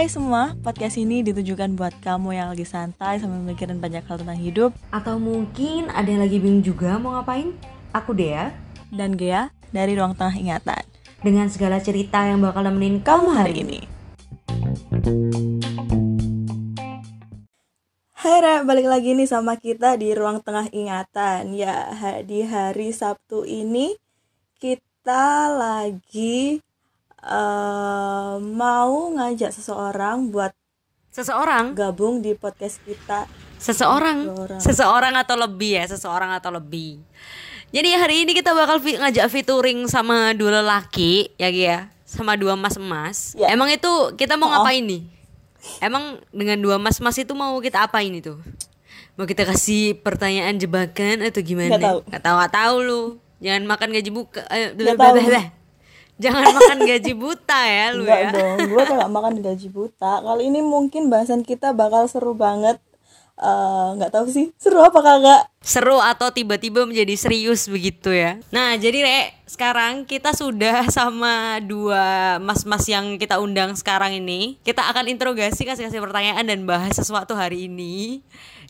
Hai semua, podcast ini ditujukan buat kamu yang lagi santai sambil mikirin banyak hal tentang hidup Atau mungkin ada yang lagi bingung juga mau ngapain? Aku Dea dan Gea dari Ruang Tengah Ingatan. dengan segala cerita yang bakal nemenin kamu hari ini. Hai Ra, balik lagi nih sama kita di Ruang Tengah Ingatan. Ya, di hari Sabtu ini kita lagi eh, mau ngajak seseorang buat Seseorang, gabung di podcast kita. seseorang, Seseorang. seseorang atau lebih ya, seseorang atau lebih. Jadi hari ini kita bakal fi- ngajak featuring sama dua lelaki ya ya, sama dua mas-mas. Ya. Emang itu kita mau Oh. ngapain nih? Emang dengan dua mas-mas itu mau kita apain itu? Mau kita kasih pertanyaan jebakan atau gimana? Nggak tahu. Nggak tahu, tahu lu. Jangan makan gaji buka. Nggak tahu. Jangan makan gaji buta ya lu Enggak ya. dong, gue gak makan gaji buta. Kali ini mungkin bahasan kita bakal seru banget. Eh, nggak tahu sih seru apa kagak. seru atau tiba-tiba menjadi serius begitu ya. Nah, jadi Rek, sekarang kita sudah sama dua mas-mas yang kita undang sekarang ini. Kita akan interogasi kasih-kasih pertanyaan dan bahas sesuatu hari ini.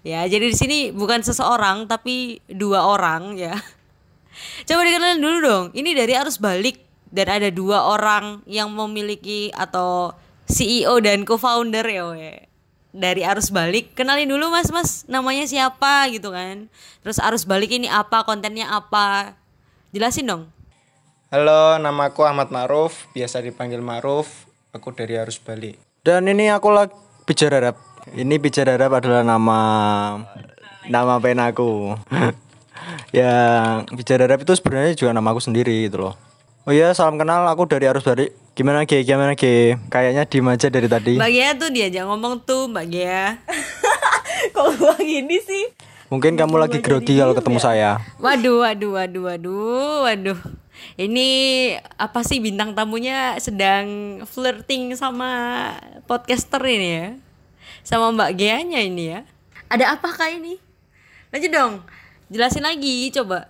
Ya, jadi di sini bukan seseorang tapi dua orang ya. Coba dikenalin dulu dong. Ini dari arus balik dan ada dua orang yang memiliki atau CEO dan co-founder ya we. Dari arus balik, kenalin dulu mas mas namanya siapa gitu kan. Terus arus balik ini apa, kontennya apa, jelasin dong. Halo, nama aku Ahmad Ma'ruf, biasa dipanggil Ma'ruf. Aku dari Arus Bali. Dan ini aku lagi bicara rap. Ini bicara rap adalah nama nama pen aku. ya bicara rap itu sebenarnya juga nama aku sendiri gitu loh. Oh iya, salam kenal. Aku dari Arus Bali. Gimana Ge? Gimana Ge? Kayaknya diem aja dari tadi. Mbak Gia tuh diajak ngomong tuh Mbak Gia. Kok gue gini sih? Mungkin kamu lagi grogi kalau ketemu saya. Waduh, waduh, waduh, waduh, waduh. Ini apa sih bintang tamunya sedang flirting sama podcaster ini ya? Sama Mbak Geanya ini ya? Ada apakah ini? Lanjut dong, jelasin lagi coba.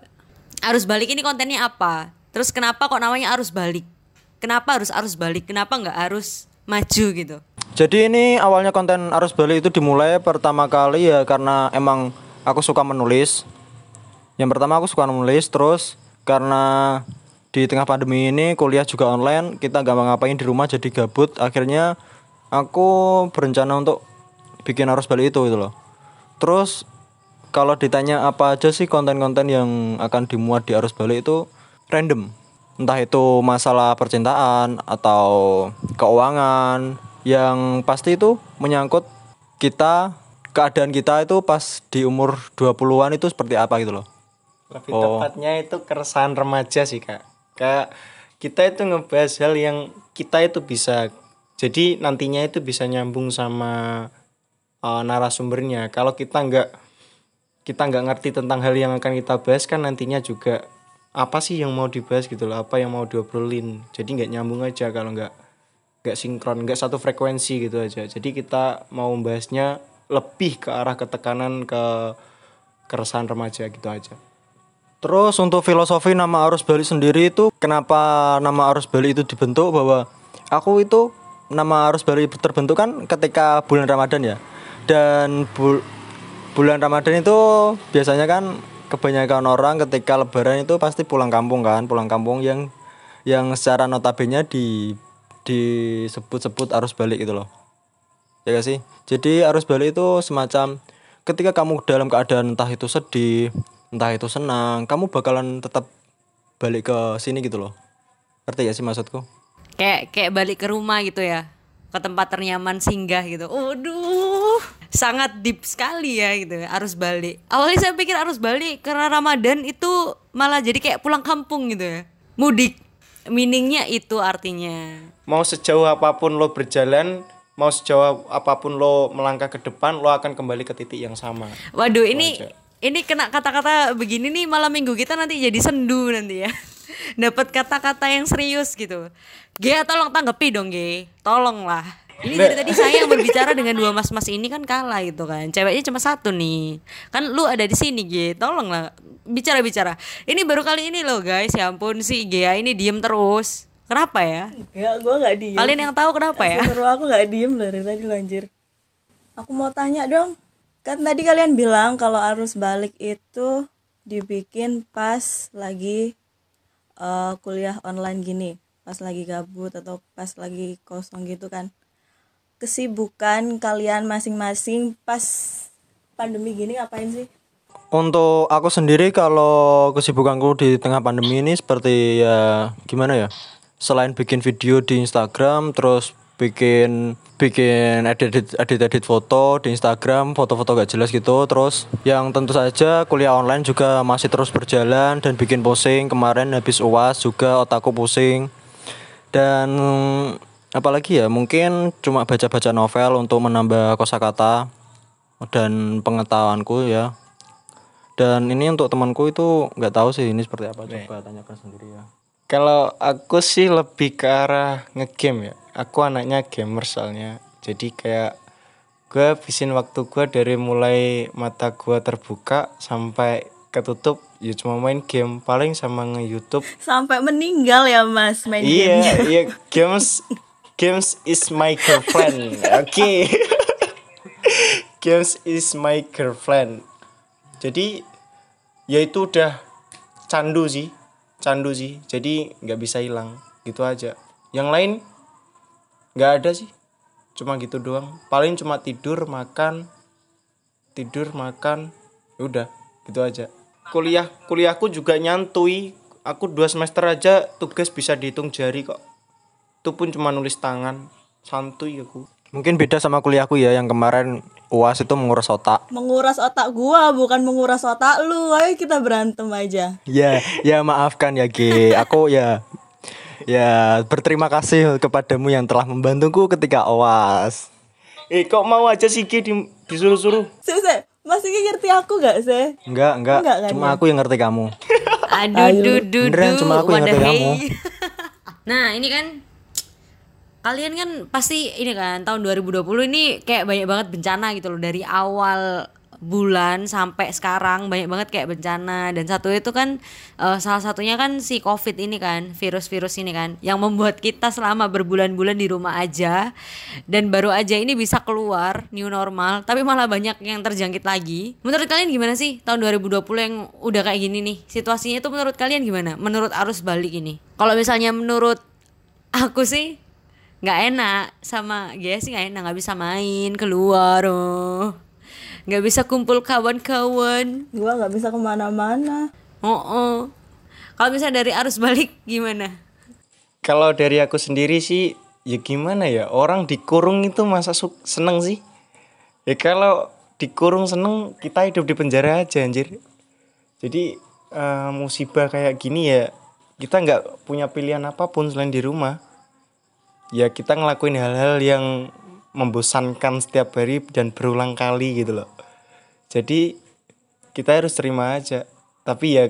Arus balik ini kontennya apa? Terus kenapa kok namanya arus balik? Kenapa harus arus balik? Kenapa nggak harus maju gitu? Jadi ini awalnya konten Arus Bali itu dimulai pertama kali ya karena emang aku suka menulis. Yang pertama aku suka menulis terus karena di tengah pandemi ini kuliah juga online, kita gak ngapain di rumah jadi gabut. Akhirnya aku berencana untuk bikin Arus Bali itu gitu loh. Terus kalau ditanya apa aja sih konten-konten yang akan dimuat di Arus Bali itu random. Entah itu masalah percintaan atau keuangan yang pasti itu menyangkut kita keadaan kita itu pas di umur 20-an itu seperti apa gitu loh. Lebih tepatnya itu keresahan remaja sih, Kak. Kayak kita itu ngebahas hal yang kita itu bisa jadi nantinya itu bisa nyambung sama uh, narasumbernya. Kalau kita nggak kita nggak ngerti tentang hal yang akan kita bahas kan nantinya juga apa sih yang mau dibahas gitu loh, apa yang mau diobrolin. Jadi nggak nyambung aja kalau nggak nggak sinkron, nggak satu frekuensi gitu aja. Jadi kita mau membahasnya lebih ke arah ketekanan ke keresahan remaja gitu aja. Terus untuk filosofi nama Arus Bali sendiri itu kenapa nama Arus Bali itu dibentuk bahwa aku itu nama Arus Bali terbentuk kan ketika bulan Ramadan ya. Dan bul- bulan Ramadan itu biasanya kan kebanyakan orang ketika lebaran itu pasti pulang kampung kan, pulang kampung yang yang secara notabene di disebut-sebut arus balik gitu loh. Ya gak sih? Jadi arus balik itu semacam ketika kamu dalam keadaan entah itu sedih, entah itu senang, kamu bakalan tetap balik ke sini gitu loh. Ngerti gak sih maksudku? kayak kayak balik ke rumah gitu ya ke tempat ternyaman singgah gitu. Waduh sangat deep sekali ya gitu arus balik. Awalnya saya pikir arus balik karena Ramadan itu malah jadi kayak pulang kampung gitu ya. Mudik. Meaningnya itu artinya. Mau sejauh apa pun lo berjalan mau sejauh apa pun lo melangkah ke depan lo akan kembali ke titik yang sama. Waduh ini ini kena kata-kata begini nih malam minggu kita nanti jadi sendu nanti ya dapat kata-kata yang serius gitu. Ge tolong tanggapi dong Ge. Tolong lah ini dari tadi saya yang berbicara dengan dua mas-mas ini kan kalah gitu kan. Ceweknya cuma satu nih. Kan lu ada di sini Ge. Tolong lah bicara-bicara. Ini baru kali ini loh guys. Ya ampun si Gea ini diem terus. Kenapa ya? Ya, gue nggak diem. Kalian yang tahu kenapa ya? Seru aku nggak diem dari tadi lo, anjir. Aku mau tanya dong. Kan tadi kalian bilang kalau arus balik itu dibikin pas lagi eh, kuliah online gini, pas lagi gabut atau pas lagi kosong gitu kan. Kesibukan kalian masing-masing pas pandemi gini ngapain sih? Untuk aku sendiri kalau kesibukanku di tengah pandemi ini seperti ya gimana ya? Selain bikin video di Instagram, terus bikin bikin edit edit edit foto di Instagram, foto-foto gak jelas gitu. Terus yang tentu saja kuliah online juga masih terus berjalan dan bikin posting. Kemarin habis UAS juga otakku pusing. Dan apalagi ya, mungkin cuma baca-baca novel untuk menambah kosakata dan pengetahuanku ya dan ini untuk temanku itu nggak tahu sih ini seperti apa coba tanyakan sendiri ya Kalau aku sih lebih ke arah ngegame ya. Aku anaknya gamer soalnya. Jadi kayak gue habisin waktu gue dari mulai mata gue terbuka sampai ketutup ya cuma main game paling sama nge YouTube. Sampai meninggal ya Mas main Iya, gamenya. iya games games is my girlfriend. Oke. games is my girlfriend. Jadi ya itu udah candu sih, candu sih. Jadi nggak bisa hilang gitu aja. Yang lain nggak ada sih. Cuma gitu doang. Paling cuma tidur, makan, tidur, makan, ya udah gitu aja. Kuliah kuliahku juga nyantui. Aku dua semester aja tugas bisa dihitung jari kok itu pun cuma nulis tangan santuy aku mungkin beda sama kuliahku ya yang kemarin uas itu menguras otak Menguras otak gua bukan menguras otak lu. Ayo kita berantem aja. ya ya maafkan ya G aku ya ya berterima kasih kepadamu yang telah membantuku ketika uas eh kok mau aja sih Ki di, disuruh-suruh Sih, sih. Mas Iki ngerti aku gak sih? enggak enggak, Enggak kan cuma ya? aku yang ngerti kamu Aduh, duh, duh, Beneran, duh, cuma aku yang ngerti wadahai. kamu. nah, ini kan kalian kan pasti ini kan tahun 2020 ini kayak banyak banget bencana gitu loh. Dari awal bulan sampai sekarang banyak banget kayak bencana. Dan satu itu kan eh, salah satunya kan si covid ini kan virus-virus ini kan yang membuat kita selama berbulan-bulan di rumah aja. Dan baru aja ini bisa keluar new normal tapi malah banyak yang terjangkit lagi. Menurut kalian gimana sih tahun 2020 yang udah kayak gini nih? Situasinya itu menurut kalian gimana? Menurut arus balik ini? Kalau misalnya menurut aku sih nggak enak sama sih nggak enak nggak bisa main keluar oh. Nggak bisa kumpul kawan-kawan. Gua nggak bisa ke mana-mana. oh oh. Kalau misalnya dari arus balik gimana? Kalau dari aku sendiri sih ya gimana ya orang dikurung itu masa su- seneng sih. Ya kalau dikurung seneng kita hidup di penjara aja anjir. Jadi eh, musibah kayak gini ya kita nggak punya pilihan apa pun selain di rumah ya kita ngelakuin hal-hal yang membosankan setiap hari dan berulang kali gitu loh. Jadi kita harus terima aja. Tapi ya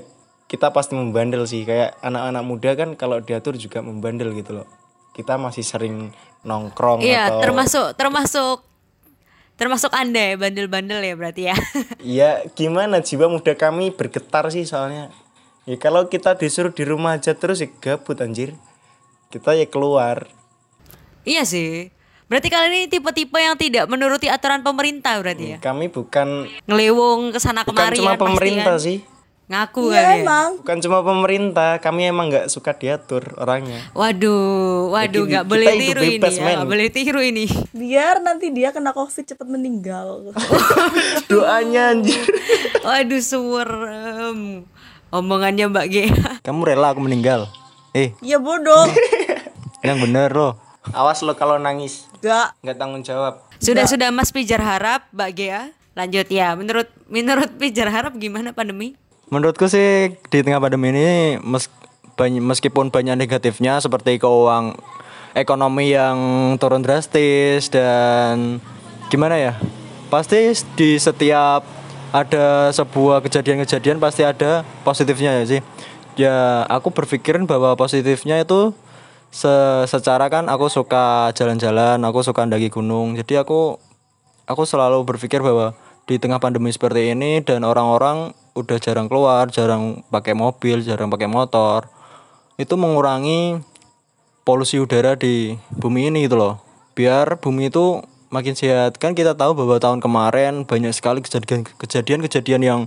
kita pasti membandel sih. Kayak anak-anak muda kan kalau diatur juga membandel gitu loh. Kita masih sering nongkrong iya atau termasuk termasuk termasuk anda ya bandel-bandel ya berarti ya. Ya gimana jiwa muda kami bergetar sih soalnya. Ya kalau kita disuruh di rumah aja terus ya gabut anjir. Kita ya keluar iya sih berarti kalian ini tipe-tipe yang tidak menuruti aturan pemerintah berarti ya kami bukan ngelewong ke sana bukan kemari cuma kan pasti pemerintah kan. sih ngaku kan Iya ya emang. bukan cuma pemerintah kami emang nggak suka diatur orangnya Waduh, waduh, Jadi nggak boleh tiru ini bebas, ya, nggak boleh tiru ini. Biar nanti dia kena covid cepet meninggal. doanya anjir Waduh, suwerem. Omongannya Mbak G. kamu rela aku meninggal eh ya bodoh. yang bener loh awas lo kalau nangis Gak. nggak tanggung jawab Sudah sudah Mas Pijar harap, Mbak Gea. Lanjut ya. Menurut menurut Pijar harap gimana pandemi? Menurutku sih di tengah pandemi ini mes- bany- meskipun banyak negatifnya seperti keuang ekonomi yang turun drastis dan gimana ya pasti di setiap ada sebuah kejadian-kejadian pasti ada positifnya ya sih ya aku berpikirin bahwa positifnya itu se- secara kan aku suka jalan-jalan aku suka mendaki gunung jadi aku aku selalu berpikir bahwa di tengah pandemi seperti ini dan orang-orang udah jarang keluar, jarang pakai mobil, jarang pakai motor, itu mengurangi polusi udara di bumi ini gitu loh. Biar bumi itu makin sehat. Kan kita tahu bahwa tahun kemarin banyak sekali kejadian kejadian-kejadian yang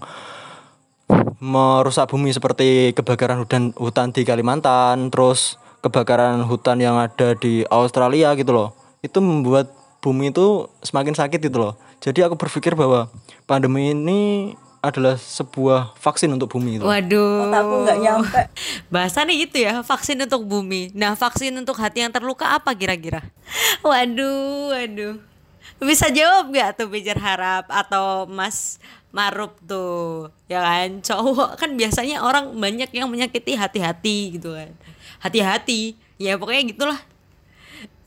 merusak bumi seperti kebakaran hutan hutan di Kalimantan, terus kebakaran hutan yang ada di Australia gitu loh. Itu membuat bumi itu semakin sakit gitu loh. Jadi aku berpikir bahwa pandemi ini adalah sebuah vaksin untuk bumi itu. Waduh. Otakku nggak nyampe. Bahasannya gitu ya, vaksin untuk bumi. Nah, vaksin untuk hati yang terluka apa kira-kira? Waduh, waduh. Bisa jawab gak tuh Pijar Harap atau Mas Marup tuh? Ya kan, cowok kan biasanya orang banyak yang menyakiti hati-hati gitu kan. Hati-hati, ya pokoknya gitulah.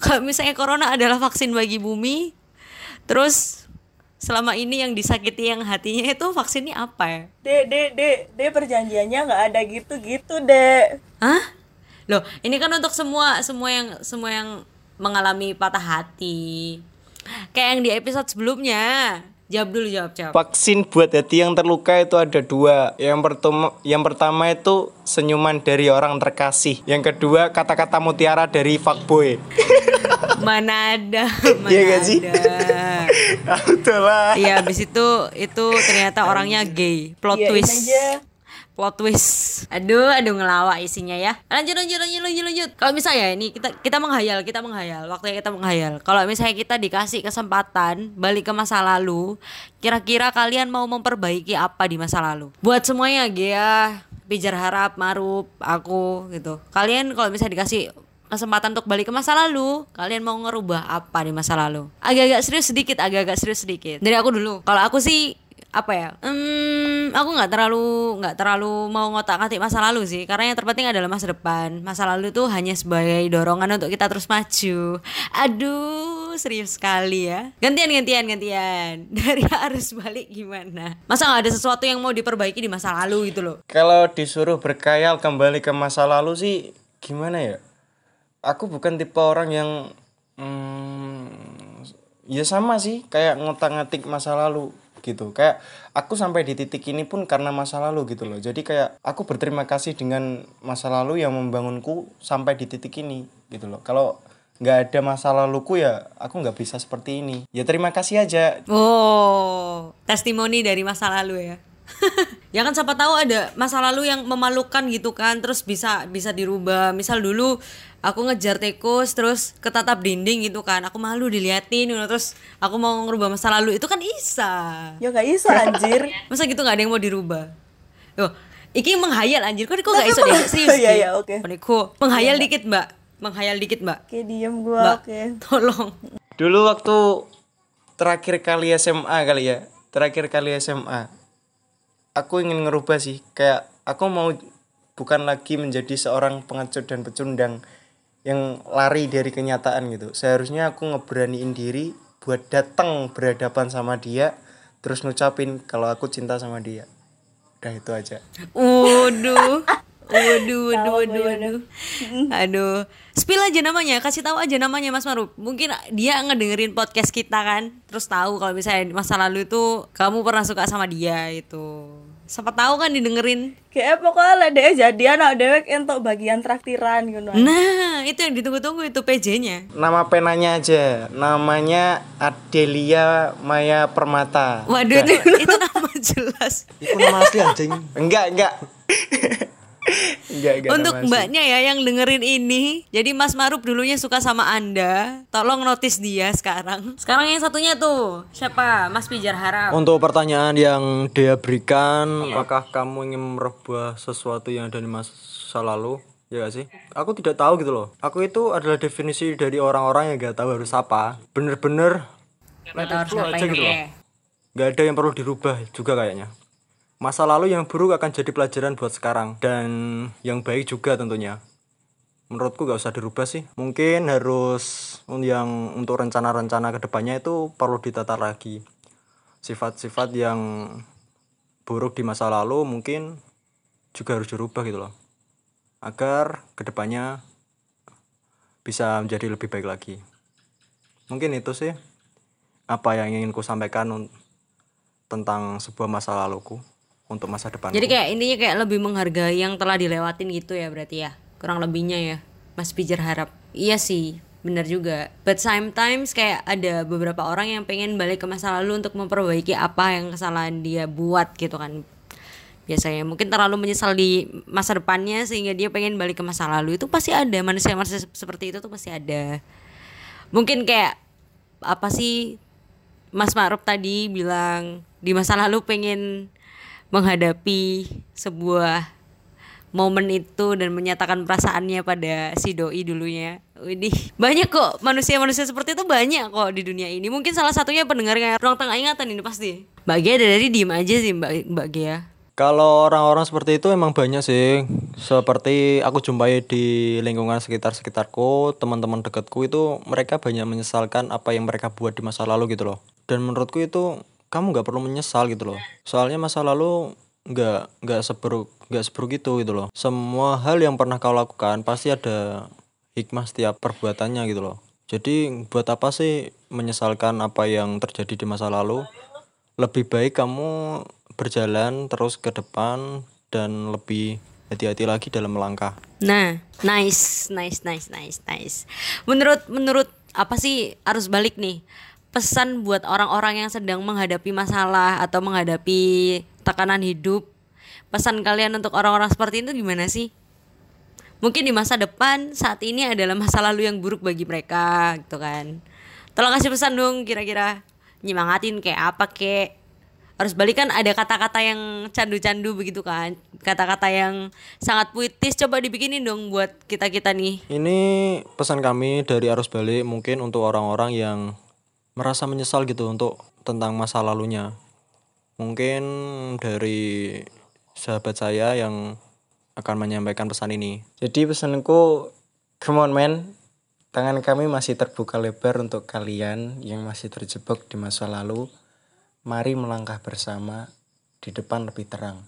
Kalau misalnya corona adalah vaksin bagi bumi, terus selama ini yang disakiti yang hatinya itu vaksinnya apa ya? Dek, dek, dek, dek perjanjiannya nggak ada gitu-gitu, dek. Hah? Loh, ini kan untuk semua semua yang semua yang mengalami patah hati. Kayak yang di episode sebelumnya. Jawab dulu, jawab, jawab. Vaksin buat hati yang terluka itu ada dua. Yang pertama, yang pertama itu senyuman dari orang terkasih. Yang kedua kata-kata mutiara dari fuckboy. Mana ada, mana Iya gak sih? ada. Betul lah. Iya, habis itu itu ternyata orangnya gay. Plot Iyain twist. aja. Plot twist. Aduh, aduh ngelawak isinya ya. Lanjut, lanjut, lanjut, lanjut, lanjut. Kalau misalnya ini kita kita menghayal, kita menghayal. Waktunya kita menghayal. Kalau misalnya kita dikasih kesempatan balik ke masa lalu, kira-kira kalian mau memperbaiki apa di masa lalu? Buat semuanya, Gia, Pijar Harap, Marup, aku gitu. Kalian kalau misalnya dikasih kesempatan untuk balik ke masa lalu, kalian mau ngerubah apa di masa lalu? Agak-agak serius sedikit, agak-agak serius sedikit. Dari aku dulu. Kalau aku sih apa ya? Hmm, aku nggak terlalu nggak terlalu mau ngotak-ngatik masa lalu sih, karena yang terpenting adalah masa depan. Masa lalu tuh hanya sebagai dorongan untuk kita terus maju. Aduh, serius sekali ya. Gantian, gantian, gantian. Dari harus balik gimana? Masa nggak ada sesuatu yang mau diperbaiki di masa lalu gitu loh? Kalau disuruh berkayal kembali ke masa lalu sih gimana ya? Aku bukan tipe orang yang hmm, ya sama sih kayak ngotak-ngatik masa lalu gitu. Kayak aku sampai di titik ini pun karena masa lalu gitu loh. Jadi kayak aku berterima kasih dengan masa lalu yang membangunku sampai di titik ini gitu loh. Kalau nggak ada masa laluku ya aku nggak bisa seperti ini. Ya terima kasih aja. Oh, testimoni dari masa lalu ya. ya kan siapa tahu ada masa lalu yang memalukan gitu kan, terus bisa bisa dirubah. Misal dulu aku ngejar tikus terus ketatap dinding gitu kan, aku malu diliatin, gitu. terus aku mau ngerubah masa lalu itu kan bisa. Ya nggak bisa anjir. Masa gitu nggak ada yang mau dirubah? Yo, iki menghayal anjir, kok kok nggak iso deh serius? Iya, Ki? iya, oke. Kok menghayal dikit mbak, menghayal dikit mbak, Oke, diem mbak, gua, oke. tolong. Dulu waktu terakhir kali SMA kali ya, terakhir kali SMA, aku ingin ngerubah sih, kayak aku mau bukan lagi menjadi seorang pengecut dan pecundang yang lari dari kenyataan gitu. Seharusnya aku ngeberaniin diri buat datang berhadapan sama dia, terus ngucapin kalau aku cinta sama dia. Udah itu aja. Waduh. Waduh, waduh, waduh, waduh. Aduh. Spill aja namanya, kasih tahu aja namanya Mas Maruf. Mungkin dia ngedengerin podcast kita kan, terus tahu kalau misalnya di masa lalu itu kamu pernah suka sama dia itu. Siapa tahu kan didengerin. Kayak pokoknya lah deh jadi anak dewek untuk bagian traktiran gitu. Nah, itu yang ditunggu-tunggu itu PJ-nya. Nama penanya aja, namanya Adelia Maya Permata. Waduh, itu, itu nama jelas. Itu nama asli anjing. Enggak, enggak. Enggak, enggak Untuk mbaknya ya yang dengerin ini, jadi Mas Maruf dulunya suka sama Anda, tolong notice dia sekarang. Sekarang yang satunya tuh, siapa? Mas Pijar Harap. Untuk pertanyaan yang dia berikan, apakah kamu ingin merubah sesuatu yang ada di masa lalu? Ya gak sih? Aku tidak tahu gitu loh. Aku itu adalah definisi dari orang-orang yang gak tahu harus apa. Bener-bener Gak tahu harus flow aja gitu loh. ya. Gak ada yang perlu dirubah juga kayaknya. Masa lalu yang buruk akan jadi pelajaran buat sekarang dan yang baik juga tentunya. Menurutku gak usah dirubah sih. Mungkin harus yang untuk rencana-rencana ke depannya itu perlu ditata lagi. Sifat-sifat yang buruk di masa lalu mungkin juga harus dirubah gitu loh. Agar ke depannya bisa menjadi lebih baik lagi. Mungkin itu sih apa yang ingin ku sampaikan tentang sebuah masa laluku untuk masa depan. Jadi kayak intinya kayak lebih menghargai yang telah dilewatin gitu ya berarti ya. Kurang lebihnya ya. Mas Pijar Harap. Iya sih, benar juga. But sometimes kayak ada beberapa orang yang pengen balik ke masa lalu untuk memperbaiki apa yang kesalahan dia buat gitu kan. Biasanya mungkin terlalu menyesal di masa depannya sehingga dia pengen balik ke masa lalu. Itu pasti ada manusia-manusia seperti itu tuh pasti ada. Mungkin kayak apa sih Mas Ma'ruf tadi bilang di masa lalu pengen menghadapi sebuah momen itu dan menyatakan perasaannya pada si doi dulunya. Widih, banyak kok manusia-manusia seperti itu banyak kok di dunia ini. Mungkin salah satunya pendengarnya ruang tengah ingatan ini pasti. Mbak Gia dari diem aja sih Mbak Mbak Gia. Kalau orang-orang seperti itu emang banyak sih. Seperti aku jumpai di lingkungan sekitar-sekitarku, teman-teman dekatku itu mereka banyak menyesalkan apa yang mereka buat di masa lalu gitu loh. Dan menurutku itu kamu nggak perlu menyesal gitu loh. Soalnya masa lalu nggak nggak seburuk nggak seburuk itu gitu loh. Semua hal yang pernah kau lakukan pasti ada hikmah setiap perbuatannya gitu loh. Jadi buat apa sih menyesalkan apa yang terjadi di masa lalu? Lebih baik kamu berjalan terus ke depan dan lebih hati-hati lagi dalam melangkah. Nah, nice, nice, nice, nice, nice. Menurut menurut apa sih arus balik nih? Pesan buat orang-orang yang sedang menghadapi masalah atau menghadapi tekanan hidup. Pesan kalian untuk orang-orang seperti itu gimana sih? Mungkin di masa depan saat ini adalah masa lalu yang buruk bagi mereka gitu kan. Tolong kasih pesan dong kira-kira nyemangatin kayak apa kek harus balik kan ada kata-kata yang candu-candu begitu kan kata-kata yang sangat puitis coba dibikinin dong buat kita kita nih Ini pesan kami dari arus balik mungkin untuk orang-orang yang merasa menyesal gitu untuk tentang masa lalunya. Mungkin dari sahabat saya yang akan menyampaikan pesan ini. Jadi pesanku, come on man, tangan kami masih terbuka lebar untuk kalian yang masih terjebak di masa lalu. Mari melangkah bersama di depan lebih terang.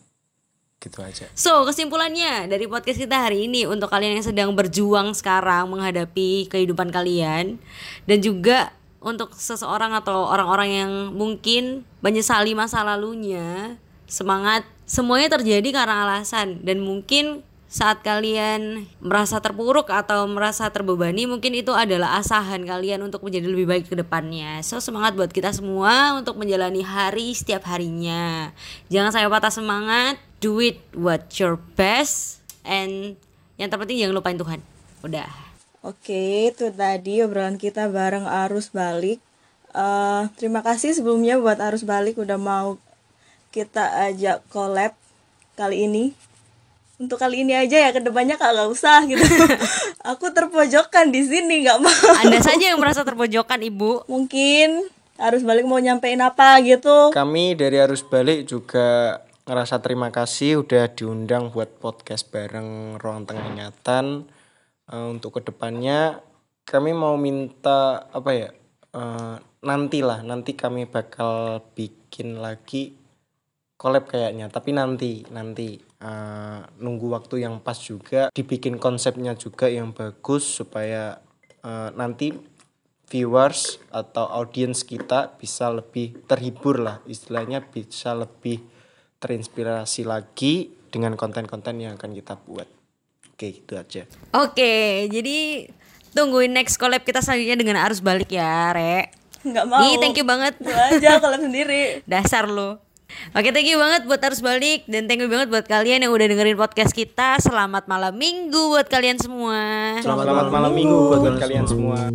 Gitu aja. So kesimpulannya dari podcast kita hari ini untuk kalian yang sedang berjuang sekarang menghadapi kehidupan kalian dan juga untuk seseorang atau orang-orang yang mungkin menyesali masa lalunya semangat semuanya terjadi karena alasan. Dan mungkin saat kalian merasa terpuruk atau merasa terbebani mungkin itu adalah asahan kalian untuk menjadi lebih baik ke depannya. So semangat buat kita semua untuk menjalani hari setiap harinya. Jangan saya patah semangat. Do it what your best. And yang terpenting jangan lupain Tuhan. Udah Oke, itu tadi obrolan kita bareng Arus Balik. Eh, terima kasih sebelumnya buat Arus Balik udah mau kita ajak collab kali ini. Untuk kali ini aja ya, ke depannya kagak usah gitu. Aku terpojokkan di sini nggak mau. anda saja yang merasa terpojokan ibu Mungkin Arus Balik mau nyampein apa gitu. Kami dari Arus Balik juga ngerasa terima kasih udah diundang buat podcast bareng Ruang Tengah Ingatan. Eh, untuk ke depannya kami mau minta apa ya? eh, nanti lah, nanti kami bakal bikin lagi collab kayaknya. Tapi nanti, nanti eh, nunggu waktu yang pas juga, dibikin konsepnya juga yang bagus supaya eh, nanti viewers atau audiens kita bisa lebih terhibur lah istilahnya bisa lebih terinspirasi lagi dengan konten-konten yang akan kita buat oke itu aja Oke, jadi tungguin next collab kita selanjutnya dengan arus balik ya, Re. Nggak mau. Ih, thank you banget. Lu aja sendiri. Dasar lo. Oke, thank you banget buat arus balik dan thank you banget buat kalian yang udah dengerin podcast kita. Selamat malam minggu buat kalian semua. selamat, malam minggu buat kalian semua